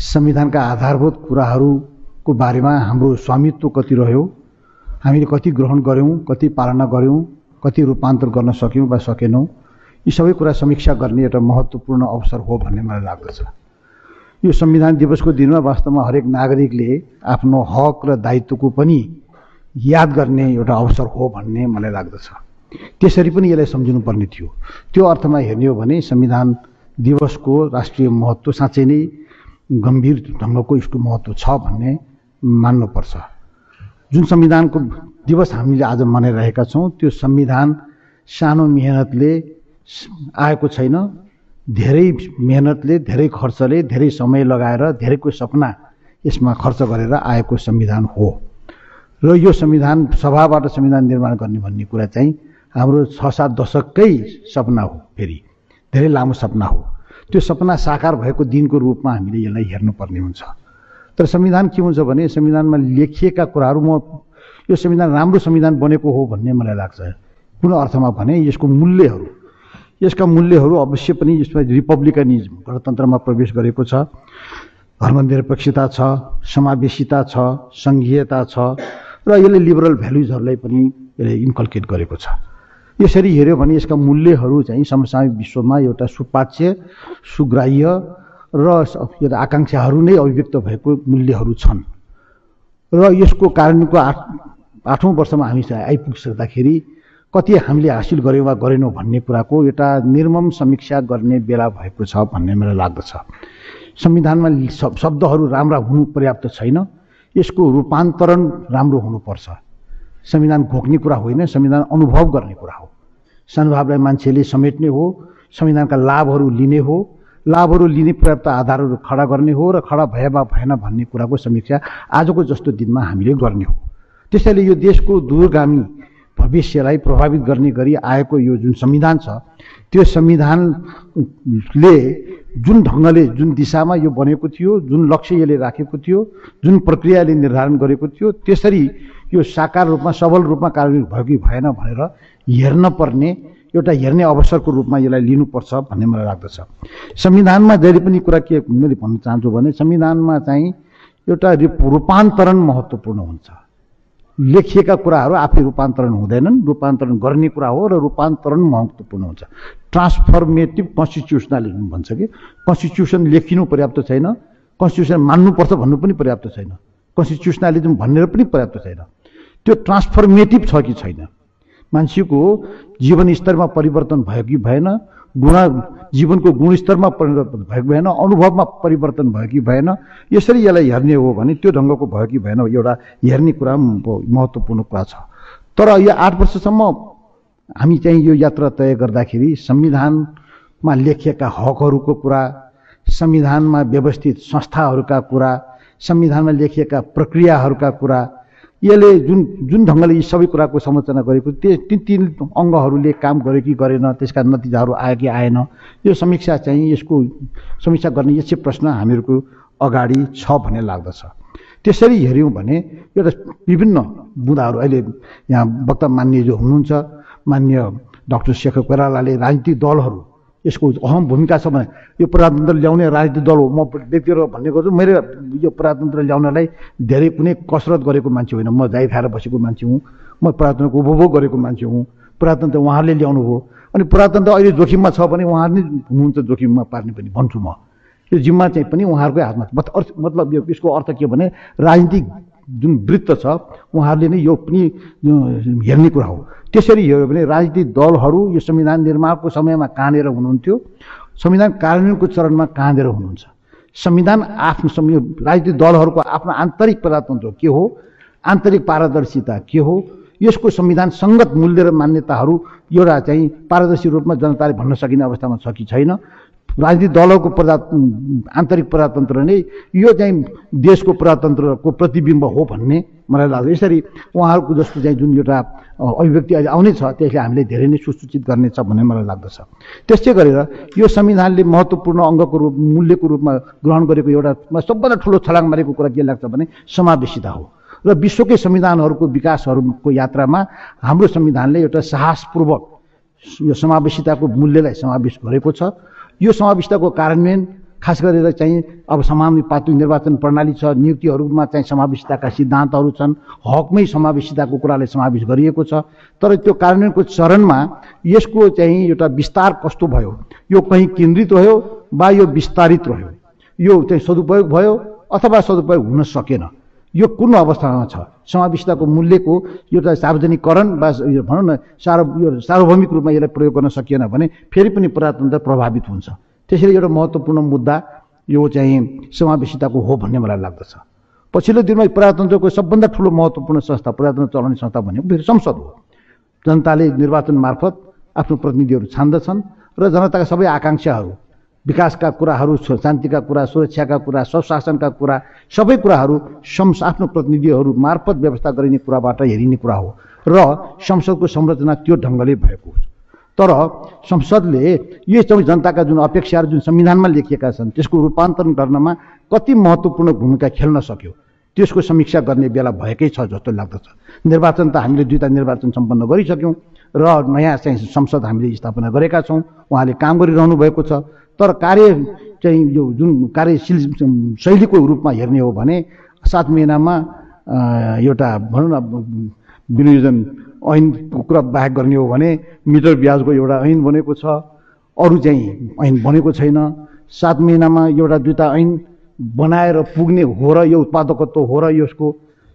संविधानका आधारभूत कुराहरूको बारेमा हाम्रो स्वामित्व कति रह्यो हामीले कति ग्रहण गऱ्यौँ कति पालना गऱ्यौँ कति रूपान्तर गर्न सक्यौँ वा सकेनौँ यी सबै कुरा समीक्षा गर्ने एउटा महत्त्वपूर्ण अवसर हो भन्ने मलाई लाग्दछ। यो संविधान दिवसको दिनमा वास्तवमा हरेक नागरिकले आफ्नो हक र दायित्वको पनि याद गर्ने एउटा अवसर हो भन्ने मलाई लाग्दछ। त्यसरी पनि यसलाई सम्झिनु पर्ने थियो। त्यो अर्थमा हेर्ने हो भने संविधान दिवसको राष्ट्रिय महत्त्व साँच्चै नै गम्भीर ढङ्गको यसको महत्त्व छ भन्ने मान्नुपर्छ। जुन संविधानको दिवस हामीले आज मनाइरहेका छौँ त्यो संविधान सानो मेहनतले आएको छैन। धेरै मेहनतले धेरै खर्चले धेरै समय लगाएर धेरैको सपना यसमा खर्च गरेर आएको संविधान हो। र यो संविधान सभाबाट संविधान निर्माण गर्ने भन्ने कुरा चाहिँ हाम्रो छ सात दशककै सपना हो फेरि। धेरै लामो सपना हो। त्यो सपना साकार भएको दिनको रूपमा हामीले यसलाई हेर्नुपर्ने हुन्छ। तर संविधान के हुन्छ भने संविधानमा लेखिएका कुराहरू म यो संविधान राम्रो संविधान बनेको हो भन्ने मलाई लाग्छ। कुन अर्थमा भने यसको मूल्यहरू। यसका मूल्यहरू अवश्य पनि यसमा रिपब्लिकनिजम गणतन्त्रमा प्रवेश गरेको छ। धर्मनिरपेक्षता छ समावेशिता छ सङ्घीयता छ र यसले लिबरल भ्यालुजहरूलाई पनि यसले इन्कल्केट गरेको छ। यसरी हेऱ्यो भने यसका मूल्यहरू चाहिँ समसामयिक विश्वमा एउटा सुपाच्य सुग्राह्य र आकाङ्क्षाहरू नै अभिव्यक्त भएको मूल्यहरू छन्। र यसको कारणको आठ आठौँ वर्षमा हामी आइपुगिसक्दाखेरि कति हामीले हासिल गऱ्यौँ वा गरेनौँ भन्ने कुराको एउटा निर्मम समीक्षा गर्ने बेला भएको छ भन्ने मलाई लाग्दछ। संविधानमा शब्दहरू राम्रा हुनु पर्याप्त छैन। यसको रूपान्तरण राम्रो हुनुपर्छ। संविधान घोक्ने कुरा होइन संविधान अनुभव गर्ने कुरा हो। सनुभावलाई मान्छेले समेट्ने हो संविधानका लाभहरू लिने हो लाभहरू लिने पर्याप्त आधारहरू खडा गर्ने हो र खडा भए वा भएन भन्ने कुराको समीक्षा आजको जस्तो दिनमा हामीले गर्ने हो। त्यसैले यो देशको दूरगामी भविष्यलाई प्रभावित गर्ने गरी आएको यो जुन संविधान छ त्यो संविधानले जुन ढङ्गले जुन दिशामा यो बनेको थियो जुन लक्ष्य यसले राखेको थियो जुन प्रक्रियाले निर्धारण गरेको थियो त्यसरी यो साकार रूपमा सबल रूपमा कार्यान्वित भयो कि भएन भनेर हेर्न पर्ने एउटा हेर्ने अवसरको रूपमा यसलाई लिनुपर्छ भन्ने मलाई लाग्दछ। संविधानमा जहिले पनि कुरा के मैले भन्न चाहन्छु भने संविधानमा चाहिँ एउटा रूपान्तरण महत्त्वपूर्ण हुन्छ। लेखिएका कुराहरू आफै रूपान्तरण हुँदैनन् रूपान्तरण गर्ने कुरा हो र रूपान्तरण महत्त्वपूर्ण हुन्छ। ट्रान्सफर्मेटिभ कन्स्टिट्युसनलिजम भन्छ कि? कन्स्टिट्युसन लेखिनु पर्याप्त छैन कन्स्टिट्युसन मान्नुपर्छ भन्नु पनि पर्याप्त छैन कन्स्टिट्युसनलिजम भनेर पनि पर्याप्त छैन। त्यो ट्रान्सफर्मेटिभ छ कि छैन? मान्छेको जीवन स्तरमा परिवर्तन भयो कि भएन गुण जीवनको गुणस्तरमा परिवर्तन भएको भएन अनुभवमा परिवर्तन भयो कि भएन। यसरी यसलाई हेर्ने हो भने त्यो ढङ्गको भयो कि भएन एउटा हेर्ने कुरा महत्त्वपूर्ण कुरा छ। तर यो आठ वर्षसम्म हामी चाहिँ यो यात्रा तय गर्दाखेरि संविधानमा लेखिएका हकहरूको कुरा संविधानमा व्यवस्थित संस्थाहरूका कुरा संविधानमा लेखिएका प्रक्रियाहरूका कुरा यसले जुन जुन ढङ्गले यी सबै कुराको संरचना गरेको त्यो तिन तिन अङ्गहरूले काम गर्यो कि गरेन त्यसका नतिजाहरू आयो कि आएन यो समीक्षा चाहिँ यसको समीक्षा गर्ने यसै प्रश्न हामीहरूको अगाडि छ भन्ने लाग्दछ। त्यसरी हेऱ्यौँ भने एउटा विभिन्न बुँदाहरू अहिले यहाँ वक्ता मान्य जो हुनुहुन्छ मान्य डक्टर शेखर कोइरालाले राजनीतिक दलहरू यसको अहम भूमिका छ भने यो प्रजातन्त्र ल्याउने राजनीतिक दल हो। म व्यक्तिगत भन्ने गर्छु मेरो यो प्रजातन्त्र ल्याउनलाई धेरै कुनै कसरत गरेको मान्छे होइन। म जाइ खाएर बसेको मान्छे हुँ म प्रजातन्त्रको उपभोग गरेको मान्छे हुँ। प्रजातन्त्र उहाँहरूले ल्याउनु हो। अनि प्रजातन्त्र अहिले जोखिममा छ भने उहाँहरूले हुनुहुन्छ जोखिममा पार्ने पनि भन्छु म। यो जिम्मा चाहिँ पनि उहाँहरूकै हातमा छ। मतलब यो यसको अर्थ के भने राजनीतिक जुन वृत्त छ उहाँहरूले नै यो पनि हेर्ने कुरा हो। त्यसरी हेऱ्यो भने राजनीतिक दलहरू यो संविधान निर्माणको समयमा कहाँनिर हुनुहुन्थ्यो? संविधान कार्यान्वयनको चरणमा कहाँनिर हुनुहुन्छ? संविधान आफ्नो राजनीतिक दलहरूको आफ्नो आन्तरिक प्रजातन्त्र के हो? आन्तरिक पारदर्शिता के हो? यसको संविधान सङ्गत मूल्य र मान्यताहरू एउटा चाहिँ पारदर्शी रूपमा जनताले भन्न सकिने अवस्थामा छ कि छैन? राजनीतिक दलहरूको प्रजा आन्तरिक प्रजातन्त्र नै यो चाहिँ देशको प्रजातन्त्रको प्रतिबिम्ब हो भन्ने मलाई लाग्छ। यसरी उहाँहरूको जस्तो चाहिँ जुन एउटा अभिव्यक्ति अहिले आउने छ त्यसले हामीले धेरै नै सुसूचित गर्नेछ भन्ने मलाई लाग्दछ। त्यसै गरेर यो संविधानले महत्त्वपूर्ण अङ्गको रूप मूल्यको रूपमा ग्रहण गरेको एउटा सबभन्दा ठुलो छलाङ मारेको कुरा के लाग्छ भने समावेशिता हो। र विश्वकै संविधानहरूको विकासहरूको यात्रामा हाम्रो संविधानले एउटा साहसपूर्वक यो समावेशिताको मूल्यलाई समावेश गरेको छ। यो समाविष्टको कार्यान्वयन खास गरेर चाहिँ अब समानुपातिक निर्वाचन प्रणाली छ नियुक्तिहरूमा चाहिँ समावेशिताका सिद्धान्तहरू छन् हकमै समावेशिताको कुराले समावेश गरिएको छ। तर त्यो कार्यान्वयनको चरणमा यसको चाहिँ एउटा विस्तार कस्तो भयो? यो कहीँ केन्द्रित रह्यो वा यो विस्तारित रह्यो? यो चाहिँ सदुपयोग भयो अथवा सदुपयोग हुन सकेन? यो कुन अवस्थामा छ। समावेशिताको मूल्यको एउटा सार्वजनिकरण वा यो भनौँ न सार्व यो सार्वभौमिक रूपमा यसलाई प्रयोग गर्न सकिएन भने फेरि पनि प्रजातन्त्र प्रभावित हुन्छ। त्यसैले एउटा महत्त्वपूर्ण मुद्दा यो चाहिँ समावेशिताको हो भन्ने मलाई लाग्दछ। पछिल्लो दिनमा प्रजातन्त्रको सबभन्दा ठुलो महत्त्वपूर्ण संस्था प्रजातन्त्र चलाउने संस्था भनेको फेरि संसद हो। जनताले निर्वाचन मार्फत आफ्नो प्रतिनिधिहरू छान्दछन् र जनताका सबै आकाङ्क्षाहरू विकासका कुराहरू शान्तिका कुरा सुरक्षाका कुरा स्वशासनका कुरा सबै कुराहरू संस आफ्नो प्रतिनिधिहरू मार्फत व्यवस्था गरिने कुराबाट हेरिने कुरा हो। र संसदको संरचना त्यो ढङ्गले भएको हो तर संसदले यो सबै जनताका जुन अपेक्षाहरू जुन संविधानमा लेखिएका छन् त्यसको रूपान्तरण गर्नमा कति महत्त्वपूर्ण भूमिका खेल्न सक्यो त्यसको समीक्षा गर्ने बेला भएकै छ जस्तो लाग्दछ। निर्वाचन त हामीले दुईवटा निर्वाचन सम्पन्न गरिसक्यौँ। र नयाँ चाहिँ संसद हामीले स्थापना गरेका छौँ। उहाँले काम गरिरहनु भएको छ। तर कार्य चाहिँ यो जुन कार्यशील शैलीको रूपमा हेर्ने हो भने सात महिनामा एउटा भनौँ न विनियोजन ऐनको कुरा बाहेक गर्ने हो भने मिटर ब्याजको एउटा ऐन बनेको छ। अरू चाहिँ ऐन बनेको छैन। सात महिनामा एउटा दुईवटा ऐन बनाएर पुग्ने हो र यो उत्पादकत्व हो र यसको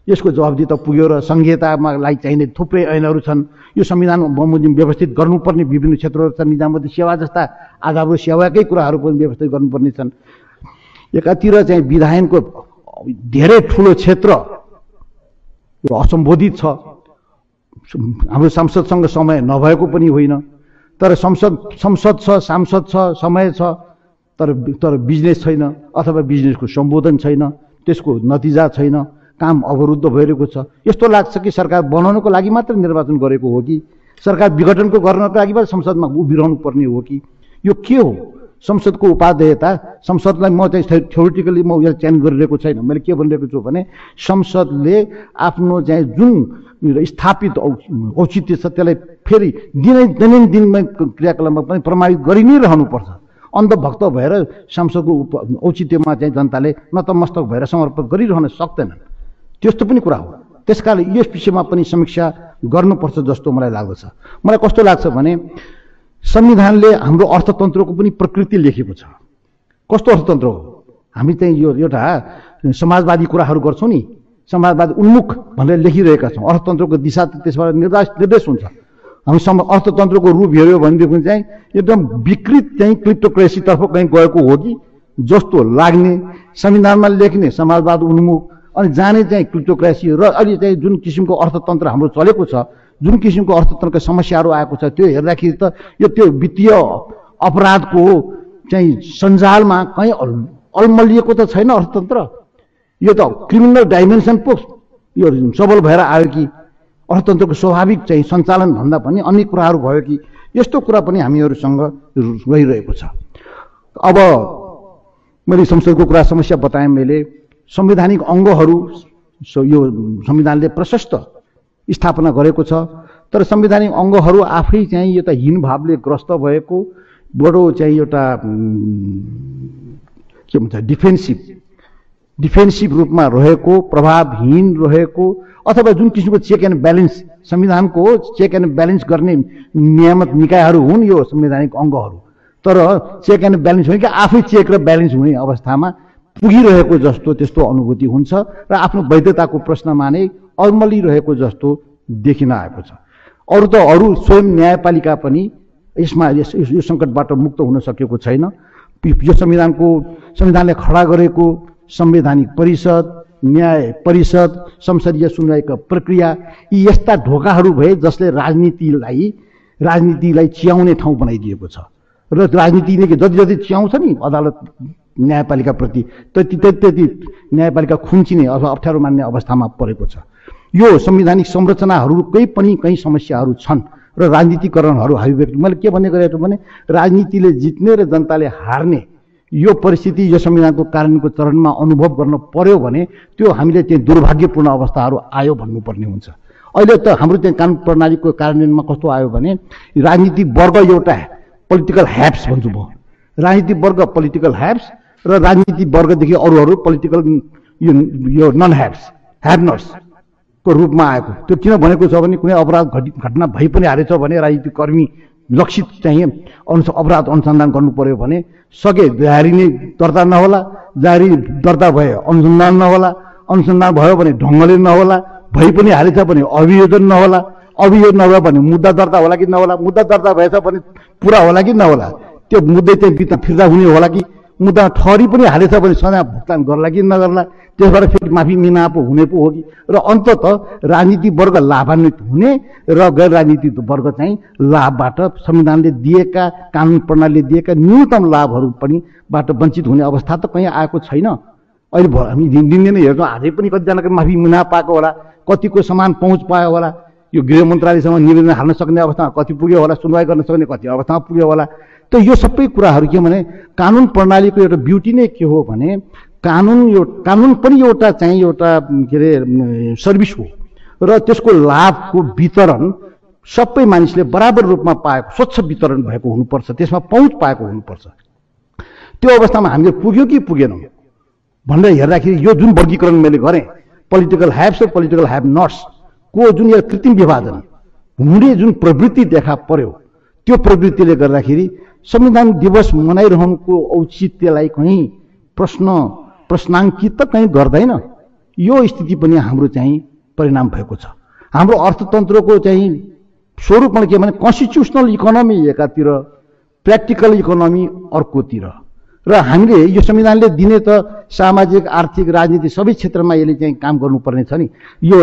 यसको जवाबदी त पुग्यो र सङ्घीयतामा लागि चाहिने थुप्रै ऐनहरू छन्। यो संविधान बमोजिम व्यवस्थित गर्नुपर्ने विभिन्न क्षेत्रहरू छन्। निजामती सेवा जस्ता आधारभूत सेवाकै कुराहरू पनि व्यवस्थित गर्नुपर्ने छन्। एकातिर चाहिँ विधायनको धेरै ठुलो क्षेत्र असम्बोधित छ। हाम्रो सांसदसँग समय नभएको पनि होइन। तर संसद संसद छ सांसद छ समय छ तर तर बिजनेस छैन अथवा बिजनेसको सम्बोधन छैन। त्यसको नतिजा छैन। काम अवरुद्ध भइरहेको छ। यस्तो लाग्छ कि सरकार बनाउनको लागि मात्र निर्वाचन गरेको हो कि? सरकार विघटनको गर्नको लागि मात्र संसदमा उभिरहनु पर्ने हो कि? यो के हो? संसदको उपाध्ययता संसदलाई म चाहिँ थ्योरिटिकली म यसलाई च्यालेन्ज गरिरहेको छैन। मैले के भनिरहेको छु भने संसदले आफ्नो चाहिँ जुन स्थापित औचित्य छ त्यसलाई फेरि दिनै दैनन्दिनमै क्रियाकलापमा पनि प्रमाणित गरि नै रहनुपर्छ। अन्धभक्त भएर संसदको औचित्यमा चाहिँ जनताले नतमस्तक भएर समर्पण गरिरहन सक्दैनन्। त्यस्तो पनि कुरा हो। त्यस कारण यस विषयमा पनि समीक्षा गर्नुपर्छ जस्तो मलाई लाग्दछ। मलाई कस्तो लाग्छ भने संविधानले हाम्रो अर्थतन्त्रको पनि प्रकृति लेखेको छ। कस्तो अर्थतन्त्र हो? हामी चाहिँ यो एउटा समाजवादी कुराहरू गर्छौँ नि। समाजवादी उन्मुख भनेर लेखिरहेका छौँ। अर्थतन्त्रको दिशा त्यसबाट निर्देश निर्देश हुन्छ। हामी सम अर्थतन्त्रको रूप हेऱ्यो भनेदेखि चाहिँ एकदम विकृत चाहिँ क्लिप्टोक्रेसीतर्फ कहीँ गएको हो कि जस्तो लाग्ने। संविधानमा लेख्ने समाजवाद उन्मुख अनि जाने चाहिँ क्रिप्टोक्रेसी र अहिले चाहिँ जुन किसिमको अर्थतन्त्र हाम्रो चलेको छ जुन किसिमको अर्थतन्त्रका समस्याहरू आएको छ त्यो हेर्दाखेरि त यो त्यो वित्तीय अपराधको चाहिँ सञ्जालमा कहीँ अल्मलिएको त छैन अर्थतन्त्र। यो त क्रिमिनल डाइमेन्सन पो यो सबल भएर आयो कि अर्थतन्त्रको स्वाभाविक चाहिँ सञ्चालन भन्दा पनि अन्य कुराहरू भयो कि यस्तो कुरा पनि हामीहरूसँग रहिरहेको छ। अब मैले संसदको कुरा समस्या बताएँ मैले। संवैधानिक अङ्गहरू यो संविधानले प्रशस्त स्थापना गरेको छ। तर संवैधानिक अङ्गहरू आफै चाहिँ एउटा हिन भावले ग्रस्त भएको बडो चाहिँ एउटा के भन्छ डिफेन्सिभ डिफेन्सिभ रूपमा रहेको प्रभावहीन रहेको अथवा जुन किसिमको चेक एन्ड ब्यालेन्स संविधानको चेक एन्ड ब्यालेन्स गर्ने नियामक निकायहरू हुन् यो संवैधानिक अङ्गहरू तर चेक एन्ड ब्यालेन्स होइन कि आफै चेक र ब्यालेन्स हुने अवस्थामा पुगिरहेको जस्तो त्यस्तो अनुभूति हुन्छ र आफ्नो वैधताको प्रश्नमा नै अल्मलिरहेको जस्तो देखिन आएको छ। अरू त अरू स्वयं न्यायपालिका पनि यसमा यस यो सङ्कटबाट मुक्त हुन सकेको छैन। यो संविधानको संविधानले खडा गरेको संवैधानिक परिषद न्याय परिषद संसदीय सुनवाईको प्रक्रिया यी यस्ता ढोकाहरू भए जसले राजनीतिलाई राजनीतिलाई चियाउने ठाउँ बनाइदिएको छ। र राजनीतिले जति जति चियाउँछ नि अदालत न्यायपालिकाप्रति त्यति त्यति न्यायपालिका खुम्चिने अथवा अप्ठ्यारो मान्ने अवस्थामा परेको छ। यो संवैधानिक संरचनाहरूकै पनि कहीँ समस्याहरू छन् र राजनीतिकरणहरू हाबी व्यक्ति मैले के भन्ने गरेको भने राजनीतिले जित्ने र जनताले हार्ने यो परिस्थिति यो संविधानको कारणको चरणमा अनुभव गर्न पर्यो भने त्यो हामीले चाहिँ दुर्भाग्यपूर्ण अवस्थाहरू आयो भन्नुपर्ने हुन्छ। अहिले त हाम्रो चाहिँ कानुन प्रणालीको कार्यान्वयनमा कस्तो आयो भने राजनीतिक वर्ग एउटा पोलिटिकल ह्याप्स भन्छु म। राजनीतिक वर्ग पोलिटिकल ह्याप्स र राजनीतिक वर्गदेखि अरूहरू पोलिटिकल यो नन ह्याड्स ह्याभ नट्सको रूपमा आएको। त्यो किन भनेको छ भने कुनै अपराध घटि घटना भइ पनि हालेछ भने राजनीतिक कर्मी लक्षित चाहिँ अनुस अपराध अनुसन्धान गर्नु पर्यो भने सके जारी नै दर्ता नहोला जारी दर्ता भए अनुसन्धान नहोला अनुसन्धान भयो भने ढङ्गले नहोला भइ पनि हालेछ भने अभियोजन नहोला अभियोग नभए भने मुद्दा दर्ता होला कि नहोला मुद्दा दर्ता भएछ भने पुरा होला कि नहोला त्यो मुद्दै चाहिँ बित्ता फिर्ता हुने होला कि मुद्दा ठहरी पनि हालेछ भने सजाय भुक्तान गर्ला कि नगर्ला? त्यसबाट फेरि माफी मिना पो हुने पो हो कि? र अन्तत राजनीतिक वर्ग लाभान्वित हुने र गैर राजनीतिक वर्ग चाहिँ लाभबाट संविधानले दिएका कानुन प्रणालीले दिएका न्यूनतम लाभहरू पनि बाट वञ्चित हुने अवस्था त कहीँ आएको छैन। अहिले हामी दिन दिनदिनै हेर्छौँ आजै पनि कतिजनाको माफी मुना पाएको होला कतिको समान पहुँच पायो होला। यो गृह मन्त्रालयसँग निवेदन हाल्न सक्ने अवस्थामा कति पुग्यो होला सुनवाई गर्न सक्ने कति अवस्थामा पुग्यो होला। त यो सबै कुराहरू के भने कानुन प्रणालीको एउटा ब्युटी नै के हो भने कानुन यो कानुन पनि एउटा चाहिँ एउटा के अरे सर्भिस हो। र त्यसको लाभको वितरण सबै मानिसले बराबर रूपमा पाएको स्वच्छ वितरण भएको हुनुपर्छ त्यसमा पहुँच पाएको हुनुपर्छ। त्यो अवस्थामा हामीले पुग्यो कि पुगेनौँ? भनेर हेर्दाखेरि यो जुन वर्गीकरण मैले गरेँ पोलिटिकल ह्याब्स र पोलिटिकल ह्याभ नट्सको जुन यो कृत्रिम विभाजन हुने जुन प्रवृत्ति देखा पर्यो त्यो प्रवृत्तिले गर्दाखेरि संविधान दिवस मनाइरहनुको औचित्यलाई कहीँ प्रश्न प्रश्नाङ्कित त कहीँ गर्दैन। यो स्थिति पनि हाम्रो चाहिँ परिणाम भएको छ। हाम्रो अर्थतन्त्रको चाहिँ स्वरूपमा के भने कन्स्टिट्युसनल इकोनोमी एकातिर प्र्याक्टिकल इकोनोमी अर्कोतिर। र हामीले यो संविधानले दिने त सामाजिक आर्थिक राजनीति सबै क्षेत्रमा यसले चाहिँ काम गर्नुपर्ने छ नि। यो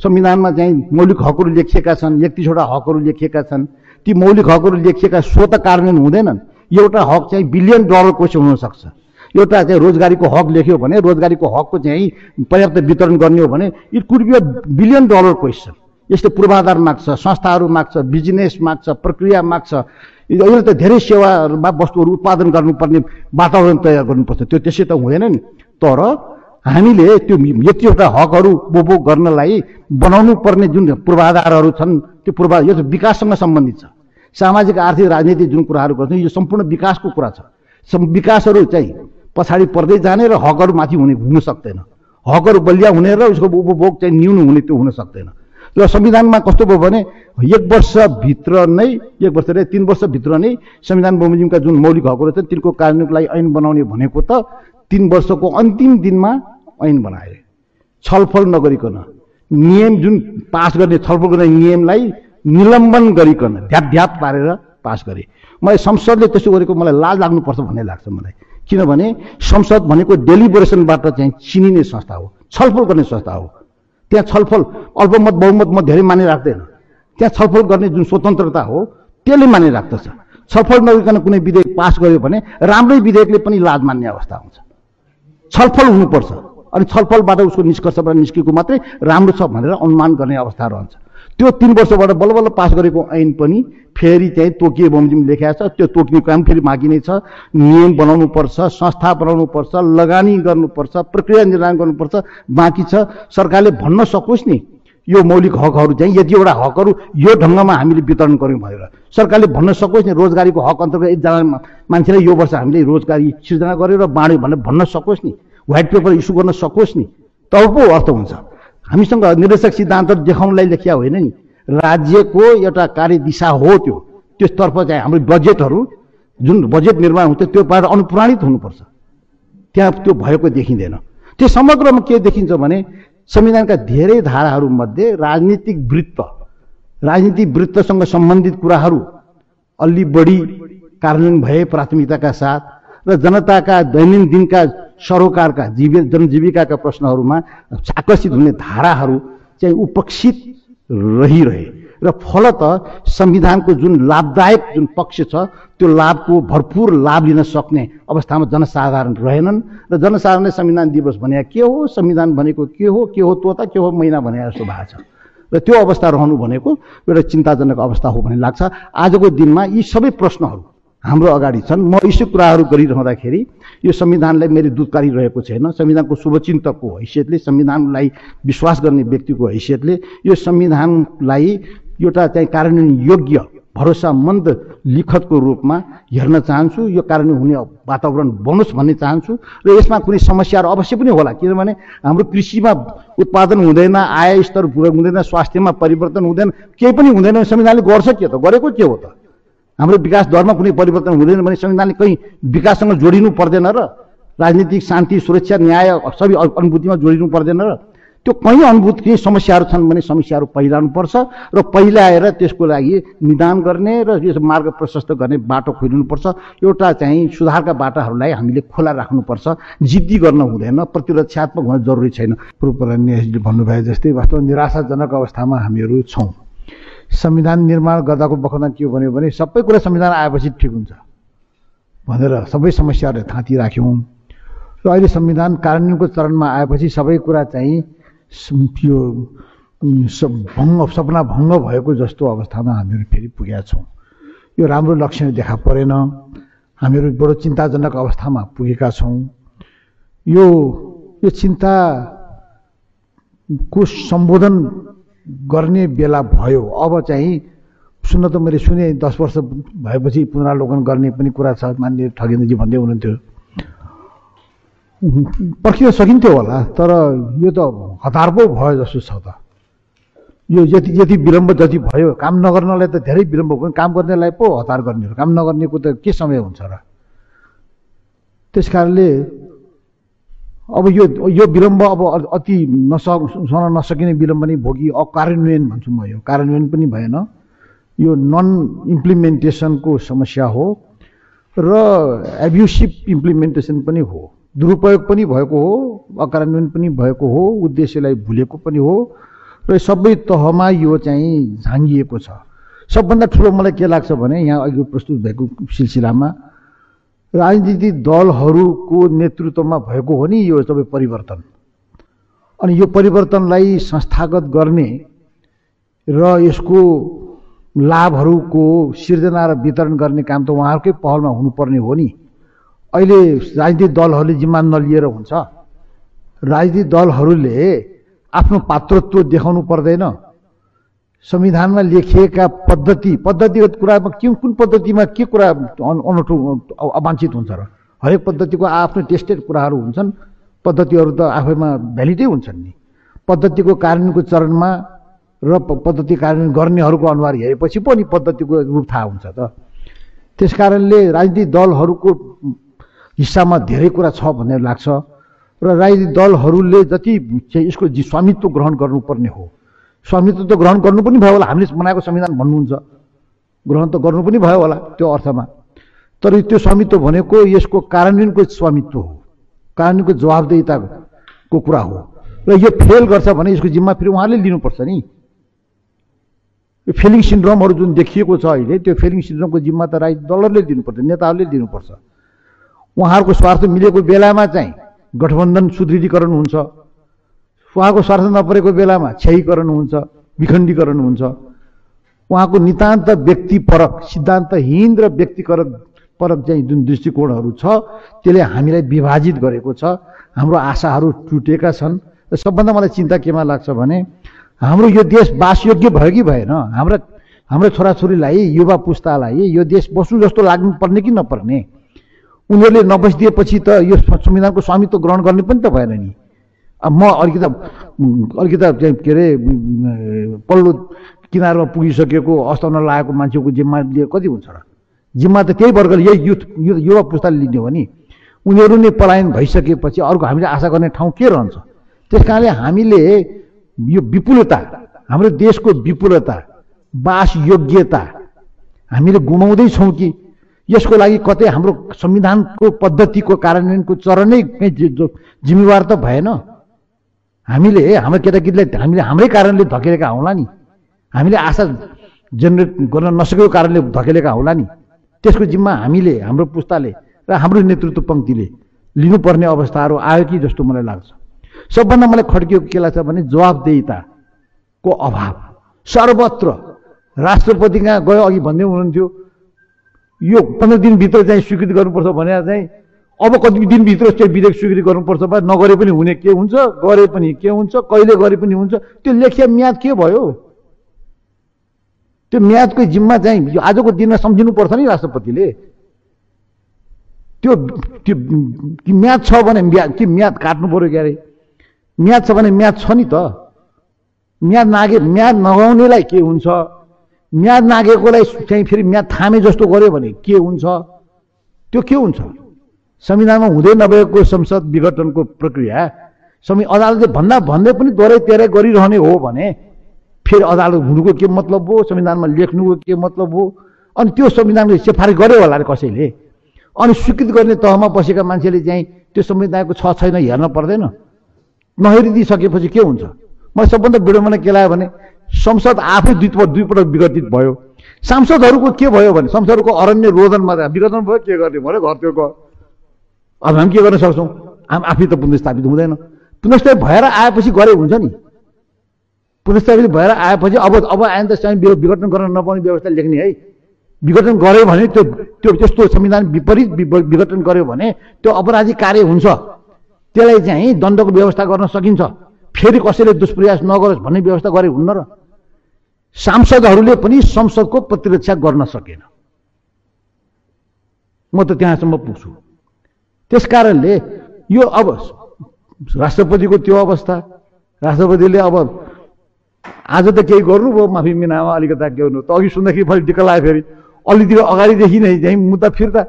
संविधानमा चाहिँ मौलिक हकहरू लेखिएका छन् एकतिसवटा हकहरू लेखिएका छन्। ती मौलिक हकहरू लेखिएका स्वत कार्यान्वयन हुँदैनन्। एउटा हक चाहिँ बिलियन डलर क्वेसन हुनसक्छ। एउटा चाहिँ रोजगारीको हक लेख्यो भने रोजगारीको हकको चाहिँ पर्याप्त वितरण गर्ने हो भने it could be a billion dollar question यस्तो पूर्वाधार माग्छ संस्थाहरू माग्छ बिजनेस माग्छ प्रक्रिया माग्छ। अहिले त धेरै सेवाहरूमा वस्तुहरू उत्पादन गर्नुपर्ने वातावरण तयार गर्नुपर्छ। त्यो त्यसै त हुँदैन नि तर हामीले त्यो यतिवटा हकहरू उपभोग गर्नलाई बनाउनु पर्ने जुन पूर्वाधारहरू छन् त्यो पूर्वा यो विकाससँग सम्बन्धित छ। सामाजिक आर्थिक राजनीतिक जुन कुराहरू गर्छौँ यो सम्पूर्ण विकासको कुरा छ। विकासहरू चाहिँ पछाडि पर्दै जाने र हकहरू माथि हुने हुन सक्दैन। हकहरू बलिया हुने र उसको उपभोग चाहिँ न्यून हुने त्यो हुन सक्दैन। र संविधानमा कस्तो भयो भने एक वर्षभित्र नै एक वर्ष रे तिन वर्षभित्र नै संविधान बमोजिमका जुन मौलिक हकहरू छन् तिनको कार्यान्वयनको लागि ऐन बनाउने भनेको त तिन वर्षको अन्तिम दिनमा ऐन बनाए। छलफल नगरिकन। नियम जुन पास गर्ने छलफल गर्ने नियमलाई निलम्बन गरिकन ध्याप ध्याप पारेर पास गरे। मलाई संसदले त्यसो गरेको मलाई लाज लाग्नुपर्छ भन्ने लाग्छ मलाई। किनभने संसद भनेको डेलिबरेसनबाट चाहिँ चिनिने संस्था हो छलफल गर्ने संस्था हो। त्यहाँ छलफल अल्पमत बहुमत म धेरै माने राख्दैन त्यहाँ छलफल गर्ने जुन स्वतन्त्रता हो त्यसले माने राख्दछ छलफल नगरिकन कुनै विधेयक पास गर्यो भने राम्रै विधेयकले पनि लाज मान्ने अवस्था हुन्छ। छलफल हुनुपर्छ। अनि छलफलबाट उसको निष्कर्षबाट निस्केको मात्रै राम्रो छ भनेर अनुमान गर्ने अवस्था रहन्छ। त्यो तिन वर्षबाट बल्ल बल्ल पास गरेको ऐन पनि फेरि चाहिँ तोकिए बमोजिम लेखाएको छ। त्यो तोक्ने काम फेरि बाँकी नै छ। नियम बनाउनु पर्छ संस्था बनाउनु पर्छ लगानी गर्नुपर्छ प्रक्रिया निर्माण गर्नुपर्छ बाँकी छ। सरकारले भन्न सकोस् नि यो मौलिक हकहरू चाहिँ यतिवटा हकहरू यो ढङ्गमा हामीले वितरण गऱ्यौँ भनेर। सरकारले भन्न सकोस् नि रोजगारीको हक अन्तर्गत एकजना मान्छेलाई यो वर्ष हामीले रोजगारी सिर्जना गऱ्यौँ र बाँड्यौँ भनेर भन्न सकोस् नि। व्हाइट पेपर इस्यु गर्न सकोस् नि। तब पो अर्थ हुन्छ। हामीसँग निर्देशक सिद्धान्त देखाउनलाई लेखिया होइन नि। राज्यको एउटा कार्यदिशा हो त्यो। त्यसतर्फ चाहिँ हाम्रो बजेटहरू जुन बजेट निर्माण हुन्छ त्योबाट अनुप्राणित हुनुपर्छ। त्यहाँ त्यो भएको देखिँदैन। त्यो समग्रमा के देखिन्छ भने संविधानका धेरै धाराहरूमध्ये राजनीतिक वृत्त राजनीतिक वृत्तसँग सम्बन्धित कुराहरू अलि बढी कार्यान्वयन भए प्राथमिकताका साथ र जनताका दैनन्दिनका सरोकारका जीवि जनजीविकाका प्रश्नहरूमा आकर्षित हुने धाराहरू चाहिँ उपेक्षित रहिरहे। र फलत संविधानको जुन लाभदायक जुन पक्ष छ त्यो लाभको भरपुर लाभ लिन सक्ने अवस्थामा जनसाधारण रहेनन्। र जनसाधारणले संविधान दिवस भने के हो? संविधान भनेको के हो? के हो तोता? के हो महिना भने जस्तो भएको छ। र त्यो अवस्था रहनु भनेको एउटा चिन्ताजनक अवस्था हो भन्ने लाग्छ। आजको दिनमा यी सबै प्रश्नहरू हाम्रो अगाडि छन्। म यस्तो कुराहरू गरिरहँदाखेरि यो संविधानलाई मेरो दुधकारी रहेको छैन। संविधानको शुभचिन्तकको हैसियतले संविधानलाई विश्वास गर्ने व्यक्तिको हैसियतले यो संविधानलाई एउटा चाहिँ कार्यान्वयन योग्य भरोसामन्द लिखतको रूपमा हेर्न चाहन्छु। यो कारणले हुने वातावरण बनोस् भन्ने चाहन्छु र यसमा कुनै समस्याहरू अवश्य पनि होला किनभने हाम्रो कृषिमा उत्पादन हुँदैन आय स्तर हुँदैन स्वास्थ्यमा परिवर्तन हुँदैन केही पनि हुँदैन। संविधानले गर्छ के त? गरेको के हो त? हाम्रो विकास दरमा कुनै परिवर्तन हुँदैन भने संविधानले कहीँ विकाससँग जोडिनु पर्दैन र राजनीतिक शान्ति सुरक्षा न्याय सबै अनुभूतिमा जोडिनु पर्दैन र त्यो कहीँ अनुभूति समस्याहरू छन् भने समस्याहरू पहिलाउनुपर्छ र पहिलाएर त्यसको लागि निदान गर्ने र यस मार्ग प्रशस्त गर्ने बाटो खोलिनुपर्छ एउटा चाहिँ सुधारका बाटाहरूलाई हामीले खोला राख्नुपर्छ। जिद्दी गर्न हुँदैन प्रतिरक्षात्मक हुन जरुरी छैन। पूर्व भन्नुभयो जस्तै वास्तव निराशाजनक अवस्थामा हामीहरू छौँ। संविधान निर्माण गर्दाको बखतमा के भन्यो भने सबै कुरा संविधान आएपछि ठिक हुन्छ। भनेर सबै समस्याहरू थाँती राख्यौँ। र अहिले संविधान कार्यान्वयनको चरणमा आएपछि सबै कुरा चाहिँ यो भङ्ग सपना भङ्ग भएको जस्तो अवस्थामा हामीहरू फेरि पुगेका छौँ। यो राम्रो लक्षण देखा परेन। हामीहरू बडो चिन्ताजनक अवस्थामा पुगेका छौँ। यो यो चिन्ताको सम्बोधन गर्ने बेला भयो। अब चाहिँ सुन्न त मैले सुने दस वर्ष भएपछि पुनरावलोकन गर्ने पनि कुरा छ मान्य ठगेन्द्रजी भन्दै हुनुहुन्थ्यो। पर्खिन सकिन्थ्यो होला तर यो त हतार पो भयो जस्तो छ त। यो यति यति विलम्ब जति भयो काम नगर्नलाई त धेरै विलम्ब भयो काम गर्नेलाई पो हतार गर्ने काम नगर्नेको त के समय हुन्छ र? त्यस कारणले अब यो यो विलम्ब अब अति नसक सहन नसकिने विलम्ब नै भोगी अकार्यान्वयन भन्छु म यो। कार्यान्वयन पनि भएन। यो नन इम्प्लिमेन्टेसनको समस्या हो र एब्युसिभ इम्प्लिमेन्टेसन पनि हो। दुरुपयोग पनि भएको हो अकार्यान्वयन पनि भएको हो उद्देश्यलाई भुलेको पनि हो र सबै तहमा यो चाहिँ झाँगिएको छ। सबभन्दा ठुलो मलाई के लाग्छ भने यहाँ अघि प्रस्तुत भएको सिलसिलामा राजनीतिक दलहरूको नेतृत्वमा भएको हो नि यो सबै परिवर्तन। अनि यो परिवर्तनलाई संस्थागत गर्ने र यसको लाभहरूको सिर्जना र वितरण गर्ने काम त उहाँहरूकै पहलमा हुनुपर्ने हो नि। अहिले राजनीतिक दलहरूले जिम्मा नलिएर हुन्छ। राजनीतिक दलहरूले आफ्नो पात्रत्व देखाउनु पर्दैन। संविधानमा लेखिएका पद्धति पद्धतिगत कुरामा के कुन पद्धतिमा के कुरा अनौठो अवाञ्छित हुन्छ र? हरेक पद्धतिको आफ्नो टेस्टेड कुराहरू हुन्छन् पद्धतिहरू त आफैमा भ्यालिडै हुन्छन् नि। पद्धतिको कार्यान्वयनको चरणमा र पद्धति कार्यान्वयन गर्नेहरूको अनुहार हेरेपछि पो नि पद्धतिको रूप थाहा हुन्छ त। त्यस कारणले राजनीतिक दलहरूको हिस्सामा धेरै कुरा छ भन्ने लाग्छ र राजनीतिक दलहरूले जति चाहिँ यसको स्वामित्व ग्रहण गर्नुपर्ने हो। स्वामित्व त ग्रहण गर्नु पनि भयो होला। हामीले बनाएको संविधान भन्नुहुन्छ। ग्रहण त गर्नु पनि भयो होला त्यो अर्थमा। तर त्यो स्वामित्व भनेको यसको कार्यान्वयनको स्वामित्व हो। कार्यान्वयनको जवाबदेताको कुरा हो। र यो फेल गर्छ भने यसको जिम्मा फेरि उहाँले लिनुपर्छ नि। यो फेलिङ सिन्ड्रोमहरू जुन देखिएको छ अहिले त्यो फेलिङ सिन्ड्रोमको जिम्मा त राजनीतिक दलहरूले दिनुपर्छ नेताहरूले दिनुपर्छ। उहाँहरूको स्वार्थ मिलेको बेलामा चाहिँ गठबन्धन सुदृढीकरण हुन्छ। उहाँको स्वार्थ नपरेको बेलामा क्षयीकरण हुन्छ विखण्डीकरण हुन्छ। उहाँको नितान्त व्यक्तिपरक सिद्धान्तहीन र व्यक्तिपरक परक चाहिँ जुन दृष्टिकोणहरू छ त्यसले हामीलाई विभाजित गरेको छ। हाम्रो आशाहरू टुटेका छन् र सबभन्दा मलाई चिन्ता केमा लाग्छ भने हाम्रो यो देश बासयोग्य भयो कि भएन? हाम्रा हाम्रो छोराछोरीलाई युवा पुस्तालाई यो देश बस्नु जस्तो लाग्नु पर्ने कि नपर्ने? उनीहरूले नबसिदिएपछि त यो संविधानको स्वामित्व ग्रहण गर्ने पनि त भएन नि। म अलिकति अलिकति के अरे पल्लो किनारमा पुगिसकेको अस्ताउन लागेको मान्छेको जिम्मा लिए कति हुन्छ र जिम्मा त त्यही वर्गले यही युथ युवा पुस्ताले लिने हो नि उनीहरू नै पलायन भइसकेपछि अर्को हामीले आशा गर्ने ठाउँ के रहन्छ त्यस कारणले हामीले यो विपुलता हाम्रो देशको विपुलता बास योग्यता हामीले गुमाउँदैछौँ कि यसको लागि कतै हाम्रो संविधानको पद्धतिको कार्यान्वयनको चरणै जिम्मेवार त भएन हामीले हाम्रो केटाकेटीलाई हामीले हाम्रै कारणले धकेलेका होला नि। हामीले आशा जेनेरेट गर्न नसकेको कारणले धकेलेका होला नि। त्यसको जिम्मा हामीले हाम्रो पुस्ताले र हाम्रो नेतृत्व पङ्क्तिले लिनुपर्ने अवस्थाहरू आयो कि जस्तो मलाई लाग्छ। सबभन्दा मलाई खड्किएको के लाग्छ भने जवाबदेहिताको अभाव। सर्वत्र राष्ट्रपति कहाँ गयो अघि भन्दै हुनुहुन्थ्यो यो पन्ध्र दिनभित्र चाहिँ स्वीकृति गर्नुपर्छ भने चाहिँ अब कति दिनभित्र चाहिँ विधेयक स्वीकृति गर्नुपर्छ भए नगरे पनि हुने के हुन्छ? गरे पनि के हुन्छ? कहिले गरे पनि हुन्छ? त्यो लेखिया म्याद के भयो? त्यो म्यादको जिम्मा चाहिँ आजको दिनमा सम्झिनुपर्छ नि राष्ट्रपतिले। त्यो त्यो म्याद छ भने कि म्याद काट्नु पऱ्यो क्यारे? म्याद छ भने म्याद छ नि त। म्याद नागे म्याद नगाउनेलाई के हुन्छ? म्याद नागेकोलाई चाहिँ फेरि म्याद थामे जस्तो गर्यो भने के हुन्छ? त्यो के हुन्छ? संविधानमा हुँदै नभएको संसद विघटनको प्रक्रिया संवि अदालतले भन्दा भन्दै पनि दोहोऱ्याइ तेह्रै गरिरहने हो भने फेरि अदालत हुनुको के मतलब हो? संविधानमा लेख्नुको के मतलब हो? अनि त्यो संविधानले सिफारिस गर्यो होला अरे कसैले? अनि स्वीकृत गर्ने तहमा बसेका मान्छेले चाहिँ त्यो संविधानको छ छैन हेर्न पर्दैन। नहेरिदिइसकेपछि के हुन्छ? मलाई सबभन्दा विडम्बना के लाग्यो भने संसद आफै दुई दुईपटक विघटित भयो। सांसदहरूको के भयो भने संसदको अरण्य रोदनमा विघटन भयो के गर्ने? भयो घर त्यो अब हामी के गर्न सक्छौँ? हामी आफै त पुनस्थापित हुँदैन। पुनस्थापित भएर आएपछि गरे हुन्छ नि। पुनस्थापित भएर आएपछि अब अब आयो त चाहिँ विघटन गर्न नपाउने व्यवस्था लेख्ने है। विघटन गऱ्यो भने त्यो त्यो त्यस्तो संविधान विपरीत विघटन गर्यो भने त्यो अपराधी कार्य हुन्छ। त्यसलाई चाहिँ दण्डको व्यवस्था गर्न सकिन्छ। फेरि कसैले दुष्प्रयास नगरोस् भन्ने व्यवस्था गरे हुन्न र। सांसदहरूले पनि संसदको प्रतिरक्षा गर्न सकेन। म त त्यहाँसम्म पुग्छु। त्यस कारणले यो अब राष्ट्रपतिको त्यो अवस्था राष्ट्रपतिले अब आज त केही गर्नुभयो माफी मिनामा अलिकता के गर्नु? त अघि सुन्दाखेरि फेरि डिक्क लाग्यो फेरि। अलितिर अगाडिदेखि नै चाहिँ मुद्दा फिर्ता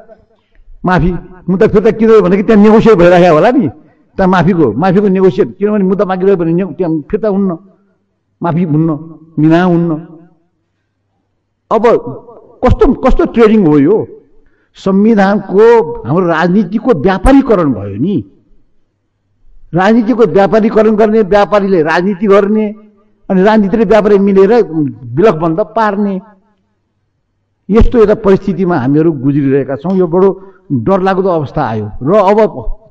माफी मुद्दा फिर्ता किन कि त्यहाँ नेगोसिएट भइरहेको होला नि। त्यहाँ माफीको माफीको नेगोसिएट किनभने मुद्दा मागिरह्यो भने त्यहाँ फिर्ता हुन्न माफी हुन्न मिना हुन्न। अब कस्तो कस्तो ट्रेडिङ हो यो? संविधानको हाम्रो राजनीतिको व्यापारीकरण भयो नि। राजनीतिको व्यापारीकरण गर्ने व्यापारीले राजनीति गर्ने अनि राजनीतिले व्यापारी मिलेर बन्द पार्ने। यस्तो एउटा परिस्थितिमा हामीहरू गुज्रिरहेका छौँ। यो बडो डरलाग्दो अवस्था आयो। र अब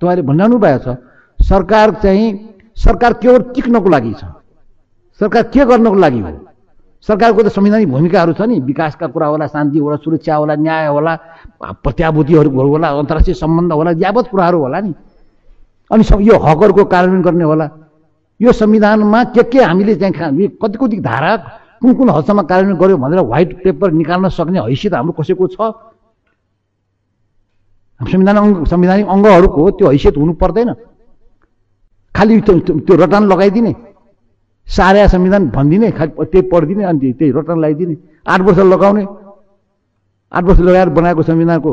तपाईँले भनिरहनु भएको छ सरकार चाहिँ सरकार केवल टिक्नको लागि छ। सरकार के गर्नको लागि हो? सरकारको त संवैधानिक भूमिकाहरू छ नि। विकासका कुरा होला शान्ति होला सुरक्षा होला न्याय होला प्रत्याभूतिहरू होला अन्तर्राष्ट्रिय सम्बन्ध होला यावत कुराहरू होला नि। अनि यो हकहरूको कार्यान्वयन गर्ने होला। यो संविधानमा के के हामीले चाहिँ कति कति धारा कुन कुन हदसम्म कार्यान्वयन गर्यो भनेर व्हाइट पेपर निकाल्न सक्ने हैसियत हाम्रो कसैको छ? संविधान अङ्ग संवैधानिक अङ्गहरूको त्यो हैसियत हुनु पर्दैन। खालि त्यो रटान लगाइदिने। सार्या संविधान भनिदिने खालि त्यही पढिदिने अनि त्यही रटान लगाइदिने। आठ वर्ष लगाउने। आठ वर्ष लगाएर बनाएको संविधानको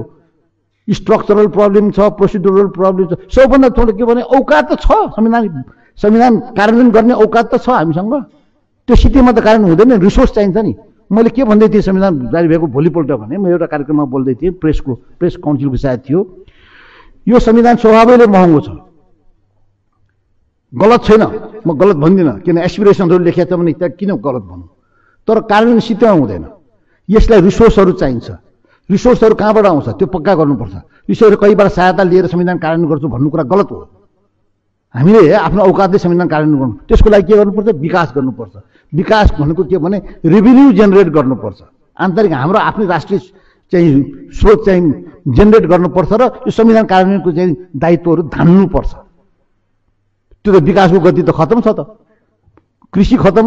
स्ट्रक्चरल प्रब्लम छ प्रोसिडुरल प्रब्लम छ। सबभन्दा ठुलो के भने औकात त छ संविधान संविधान कार्यान्वयन गर्ने औकात त छ हामीसँग। त्यो स्थितिमा त कारण हुँदैन रिसोर्स चाहिन्छ नि। मैले के भन्दै थिएँ संविधान जारी भएको भोलिपल्ट भने म एउटा कार्यक्रममा बोल्दै थिएँ प्रेसको प्रेस काउन्सिलको सायद थियो। यो संविधान स्वभावैले महँगो छ। गलत छैन। म गलत भन्दिनँ किन एसपिरेसनहरू लेखेको छ भने त्यहाँ किन गलत भन्नु? तर कार्यान्वयन सित्तमा हुँदैन। यसलाई रिसोर्सहरू चाहिन्छ। रिसोर्सहरू कहाँबाट आउँछ? त्यो पक्का गर्नुपर्छ। रिसोर्स कहीबाट सहायता लिएर संविधान कार्यान्वयन गर्छु भन्नु कुरा गलत हो। हामीले आफ्नो औकातले संविधान कार्यान्वयन गर्नु। त्यसको लागि के गर्नुपर्छ? विकास गर्नुपर्छ। विकास भनेको के भने रेभिन्यू जेनेरेट गर्नुपर्छ। आन्तरिक हाम्रो आफ्नै राष्ट्रिय चाहिँ स्रोत चाहिँ जेनेरेट गर्नुपर्छ र यो संविधान कार्यान्वयनको चाहिँ दायित्वहरू धान्नुपर्छ। त्यो त विकासको गति त खतम छ त। कृषि खतम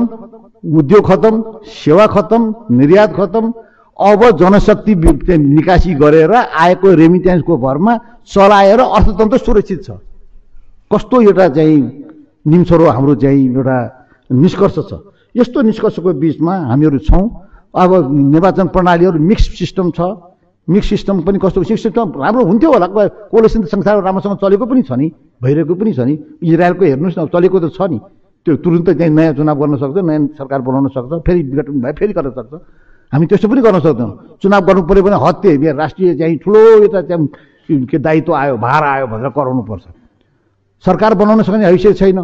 उद्योग खतम सेवा खतम निर्यात खतम। अब जनशक्ति निकासी गरेर आएको रेमिटेन्सको भरमा चलाएर अर्थतन्त्र सुरक्षित छ। कस्तो एउटा चाहिँ निम्सरो हाम्रो चाहिँ एउटा निष्कर्ष छ। यस्तो निष्कर्षको बिचमा हामीहरू छौँ। अब निर्वाचन प्रणालीहरू मिक्स सिस्टम छ। मिक्स सिस्टम पनि कस्तो सिस्टम? राम्रो हुन्थ्यो होला। कोलेसन त संसार राम्रोसँग चलेको पनि छ नि भइरहेको पनि छ नि। इजरायलको हेर्नुहोस् न चलेको त छ नि। त्यो तुरुन्तै त्यहाँ नयाँ चुनाव गर्न सक्छ नयाँ सरकार बनाउन सक्छ फेरि विघटन भए फेरि गर्न सक्छ। हामी त्यस्तो पनि गर्न सक्दैनौँ। चुनाव गर्नु पऱ्यो भने हत्ते राष्ट्रिय चाहिँ ठुलो एउटा चाहिँ के दायित्व आयो भार आयो भनेर कराउनुपर्छ। सरकार बनाउन सक्ने हैसियत छैन।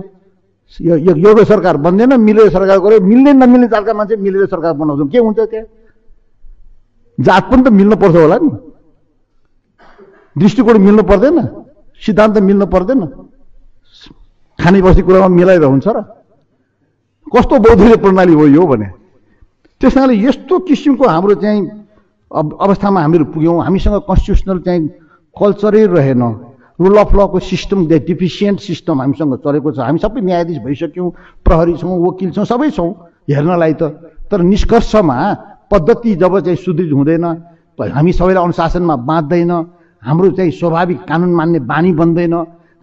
यो यो सरकार बन्दैन मिलेर सरकार गऱ्यो। मिल्ने नमिल्ने जातका मान्छे मिलेर सरकार बनाउँछौँ के हुन्छ त्यहाँ? जात पनि त मिल्नु पर्छ होला नि। दृष्टिकोण मिल्नु पर्दैन सिद्धान्त मिल्नु पर्दैन। खाने बस्ने कुरामा मिलाएर हुन्छ र। कस्तो बौद्धिक प्रणाली हो यो भने। त्यस कारणले यस्तो किसिमको हाम्रो चाहिँ अवस्थामा हामीहरू पुग्यौँ। हामीसँग कन्स्टिट्युसनल चाहिँ कल्चरै रहेन। रुल अफ लको सिस्टम डिफिसियन्ट सिस्टम हामीसँग चलेको छ। हामी सबै न्यायाधीश भइसक्यौँ प्रहरी छौँ वकिल छौँ सबै छौँ। हेर्नलाई त। तर निष्कर्षमा पद्धति जब चाहिँ सुदृढ हुँदैन हामी सबैलाई अनुशासनमा बाँच्दैन हाम्रो चाहिँ स्वाभाविक कानुन मान्ने बानी बन्दैन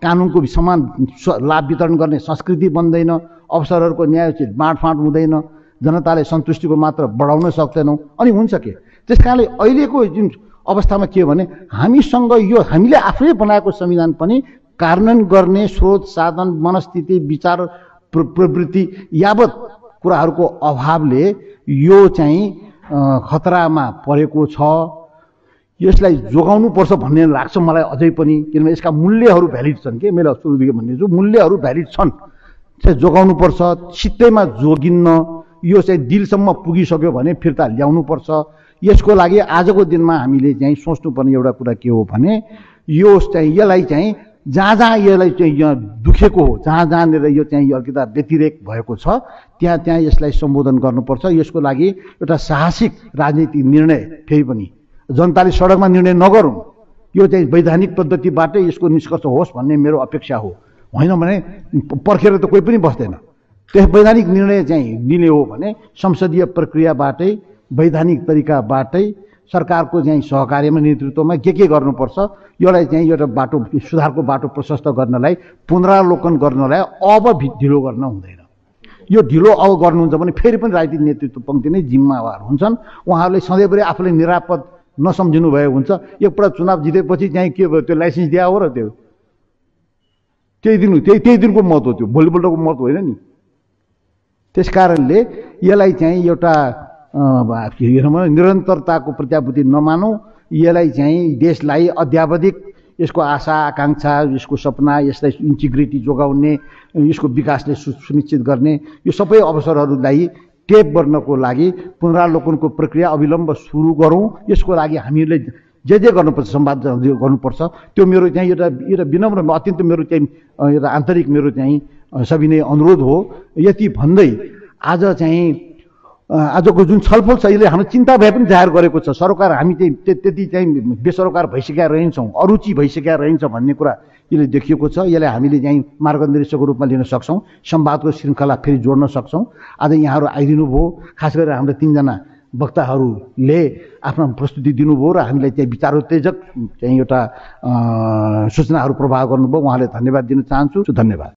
कानुनको समान लाभ वितरण गर्ने संस्कृति बन्दैन अवसरहरूको न्यायोचित बाँडफाँड हुँदैन जनताले सन्तुष्टिको मात्र बढाउन सक्दैनौँ। अनि हुन्छ के? त्यस कारणले अहिलेको जुन अवस्थामा के हो भने हामीसँग यो हामीले आफै बनाएको संविधान पनि कार्यान्वयन गर्ने स्रोत साधन मनस्थिति विचार प्र प्रवृत्ति यावत कुराहरूको अभावले यो चाहिँ खतरामा परेको छ। यसलाई जोगाउनुपर्छ भन्ने लाग्छ मलाई अझै पनि किनभने यसका मूल्यहरू भ्यालिड छन् कि? मैले सुरुदेखि भनिदिन्छु मूल्यहरू भ्यालिड छन्। चाहिँ जोगाउनुपर्छ सित्तैमा जोगिन्न यो चाहिँ दिलसम्म पुगिसक्यो भने फिर्ता ल्याउनुपर्छ यसको लागि आजको दिनमा हामीले चाहिँ सोच्नुपर्ने एउटा कुरा के हो भने यो चाहिँ यसलाई चाहिँ जहाँ जहाँ यसलाई चाहिँ यहाँ दुखेको हो। जहाँ जहाँनिर यो चाहिँ अलिकता व्यतिरेक भएको छ। त्यहाँ त्यहाँ यसलाई सम्बोधन गर्नुपर्छ। यसको लागि एउटा साहसिक राजनीतिक निर्णय फेरि पनि जनताले सडकमा निर्णय नगरौँ यो चाहिँ वैधानिक पद्धतिबाटै यसको निष्कर्ष होस् भन्ने मेरो अपेक्षा हो। होइन भने पर्खेर त कोही पनि बस्दैन। त्यस वैधानिक निर्णय चाहिँ लिने हो भने संसदीय प्रक्रियाबाटै वैधानिक तरिकाबाटै सरकारको चाहिँ सहकार्यमा नेतृत्वमा के के गर्नुपर्छ यसलाई चाहिँ एउटा बाटो सुधारको बाटो प्रशस्त गर्नलाई पुनरावलोकन गर्नलाई अब ढिलो गर्न हुँदैन। यो ढिलो अब गर्नुहुन्छ भने फेरि पनि राजनीतिक नेतृत्व पङ्क्ति नै जिम्मेवार हुन्छन्। उहाँहरूले सधैँभरि आफूले निरापद नसम्झिनु भएको हुन्छ। एकपल्ट चुनाव जितेपछि चाहिँ के भयो त्यो लाइसेन्स दिया हो र त्यो? त्यही दिन त्यही त्यही दिनको महत्त्व त्यो। भोलिपल्टको महत्त्व होइन नि। त्यस कारणले यसलाई चाहिँ एउटा निरन्तरताको प्रत्याभूति नमानौँ। यसलाई चाहिँ देशलाई अध्यावधिक यसको आशा आकाङ्क्षा यसको सपना यसलाई इन्टिग्रिटी जोगाउने यसको विकासले सुनिश्चित गर्ने यो सबै अवसरहरूलाई टेप गर्नको लागि पुनरावलोकनको प्रक्रिया अविलम्ब सुरु गरौँ। यसको लागि हामीले जे जे गर्नुपर्छ सम्वाद गर्नुपर्छ त्यो मेरो चाहिँ एउटा एउटा विनम्र अत्यन्त मेरो चाहिँ एउटा आन्तरिक मेरो चाहिँ सविनय अनुरोध हो। यति भन्दै आज चाहिँ आजको जुन छलफल छ यसले हाम्रो चिन्ता भए पनि जाहेर गरेको छ। सरकार हामी चाहिँ त्यति चाहिँ बेसरोकार भइसकेका रहन्छौँ अरुचि भइसकेका रहन्छ भन्ने कुरा यसले देखिएको छ। यसलाई हामीले चाहिँ मार्गनिर्देशकको रूपमा लिन सक्छौँ संवादको श्रृङ्खला फेरि जोड्न सक्छौँ। आज यहाँहरू आइदिनु भयो खास गरेर हाम्रो तिनजना वक्ताहरूले आफ्नो प्रस्तुति दिनुभयो र हामीलाई चाहिँ विचारोत्तेजक चाहिँ एउटा सूचनाहरू प्रभाव गर्नुभयो। उहाँले धन्यवाद दिन चाहन्छु। धन्यवाद।